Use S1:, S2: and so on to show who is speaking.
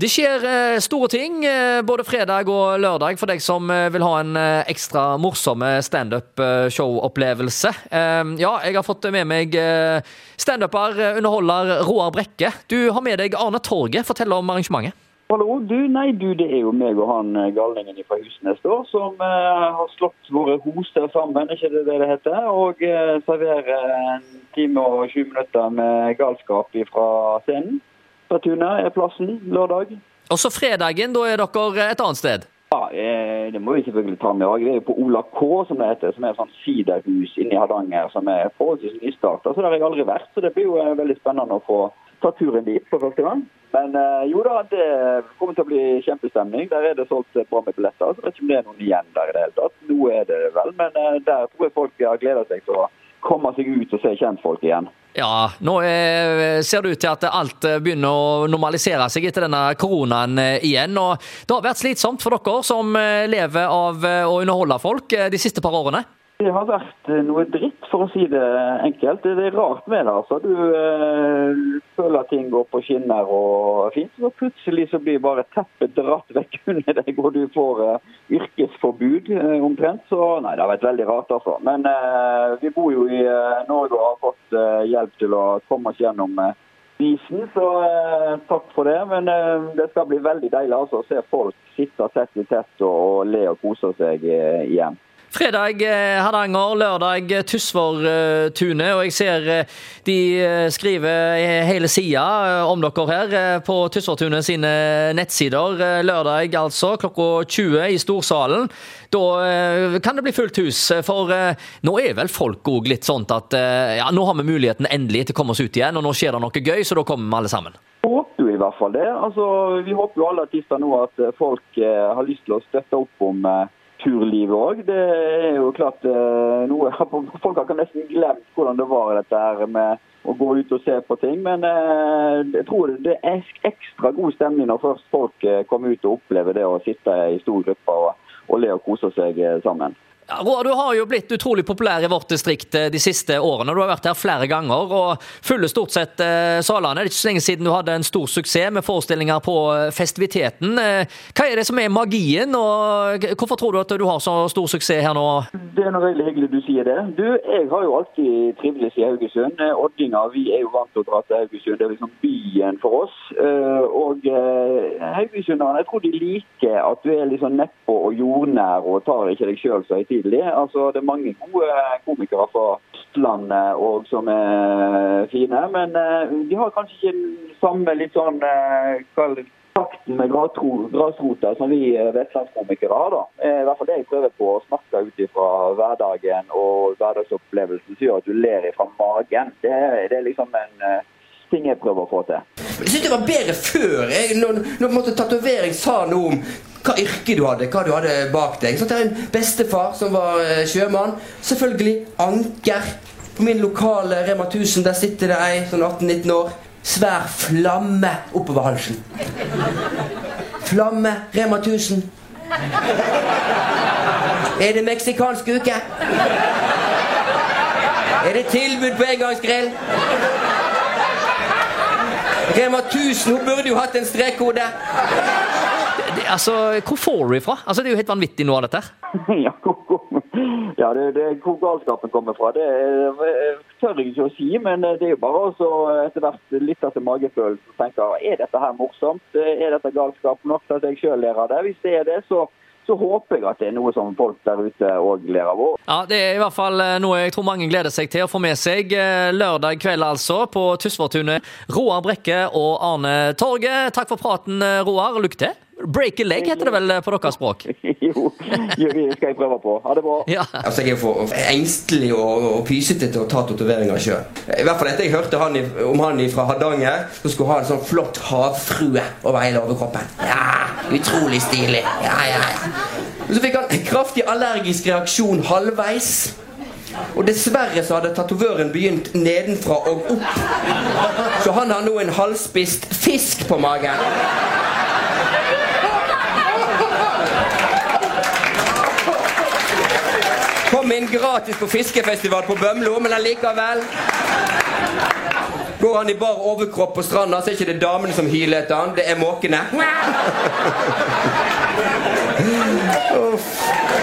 S1: Det skjer eh, store ting eh, både fredag og lørdag for deg som eh, vil ha en ekstra morsom standup-show-opplevelse. Ja, jeg har fått med meg standuper, underholder Roar Brekke. Du har med deg Arne Torget. Fortell om arrangementet.
S2: Hallo, du, nei du, Det er jo meg og han galningen fra Husnes da, som har slått våre hoser sammen, ikke det det heter, og serverer en time og 20 minutter med galskap fra scenen. Tunet er plassen lørdag.
S1: Og så fredagen, da er dere et annet sted?
S2: Ja, eh, Det må vi selvfølgelig ta med òg. Vi er på Ola K, som det heter. Som er et sånt siderhus inne i Hardanger som er forholdsvis nystarta. Så der har jeg aldri vært. Så det blir jo eh, veldig spennende å få ta turen dit for første gang. Men eh, jo da, det kommer til å bli kjempestemning. Der er det solgt bra med billetter. Så vet ikke om det er noen igjen der i det hele tatt. Nå er det vel, men der tror jeg folk har gleda seg til å komme seg ut og se kjentfolk igjen.
S1: Ja, nå er, ser det ut til at alt begynner å normalisere seg etter denne koronaen eh, igjen. og Det har vært slitsomt for dere som eh, lever av eh, å underholde folk de siste par årene?
S2: Det har vært eh, noe dritt, for å si det enkelt. Det er rart med det. altså. Du øh, føler ting går på skinner og fint, og plutselig så blir bare teppet dratt vekk under deg, og du får øh, yrkesforbud øh, omtrent. Så nei, det har vært veldig rart, altså. Men vi bor jo i Norge og har fått hjelp til å komme oss gjennom isen, så takk for det. Men det skal bli veldig deilig altså, å se folk sitte tett i tett og, og le og kose seg igjen.
S1: Fredag eh, Hardanger, lørdag eh, Tysværtunet. Og jeg ser eh, de skriver hele sida om dere her på Tysværtunet sine nettsider. Lørdag altså klokka 20 i Storsalen. Da kan det bli fullt hus, for nå er vel folk òg litt sånn at ja, nå har vi muligheten endelig til å komme oss ut igjen, og nå skjer det noe gøy, så da kommer vi alle sammen.
S2: Håper jo i hvert fall det. Altså, vi håper jo alle artister nå at folk har lyst til å støtte opp om turlivet òg. Det er jo klart eh, noe Folk har nesten glemt hvordan det var dette her med å gå ut og se på ting. Men eh, jeg tror det er ekstra god stemning når først folk eh, kommer ut og opplever det å sitte i stor gruppe og, og le og kose seg sammen.
S1: Roar, du har jo blitt utrolig populær i vårt distrikt eh, de siste årene. Du har vært her flere ganger og fyller stort sett eh, salene. Det er ikke så lenge siden du hadde en stor suksess med forestillinger på eh, festiviteten. Hva er det som er magien, og hvorfor tror du at du har så stor suksess her nå?
S2: Det er noe veldig hyggelig du sier det. Du, Jeg har jo alltid trivdes i Haugesund. Oddinger vi er jo vant til å dra til Haugesund. Det er liksom byen for oss. Og Haugesunderne jeg tror de liker at du er sånn nedpå og jordnær og tar ikke deg sjøl så høytidelig. Altså, det er mange gode komikere fra Østlandet og som er fine. Men de har kanskje ikke samme litt sånn uh, takten med grasrota som vi eh, vestlandskomikere har. da. I hvert fall det jeg prøver på å snakke ut fra hverdagen og hverdagsopplevelsen som gjør at du ler fra magen. Det, det er liksom en uh, ting jeg prøver å få til.
S3: Jeg syns det var bedre før. Jeg, når, når tatovering sa noe om hva yrke du hadde, hva du hadde bak deg. Så det er en bestefar som var eh, sjømann. Selvfølgelig anker. På min lokale Rema 1000 der sitter det ei sånn 18-19 år. Svær flamme oppover halsen. Flamme Rema 1000. Er det meksikansk uke? Er det tilbud på engangsgrill? Rema 1000 hun burde jo hatt en strekkode
S1: altså, Hvor får du ifra? Altså, det er jo helt vanvittig noe av dette.
S2: ja, ja det, det, hvor galskapen kommer fra, det tør jeg ikke å si. Men det er jo bare å etter hvert lytte til magefølelsen og tenke er dette her morsomt? Er dette galskap nok til at jeg sjøl ler av det? Hvis det er det, så så håper jeg at det er noe som folk der ute òg ler av.
S1: Ja, Det er i hvert fall eh, noe jeg tror mange gleder seg til å få med seg. Eh, lørdag kveld altså, på Tysværtunet. Roar Brekke og Arne Torget. Takk for praten, eh, Roar. Lykke til. Break a leg heter det vel på deres språk?
S2: jo, det skal jeg prøve på. Ha det bra.
S3: Ja. Altså, Jeg er for engstelig og, og pysete til å ta tatoveringer sjøl. I hvert fall etter jeg hørte han, om han fra Hardanger, som skulle ha en sånn flott havfrue over hele overkroppen. Ja, utrolig stilig. Ja, ja, ja. Og så fikk han en kraftig allergisk reaksjon halvveis. Og dessverre så hadde tatovøren begynt nedenfra og opp. Så han har nå en halvspist fisk på magen. gratis på fiskefestival på Bømlo, men allikevel Går han i bar overkropp på stranda, så er ikke det damene som hyler etter han, det er måkene. Uff.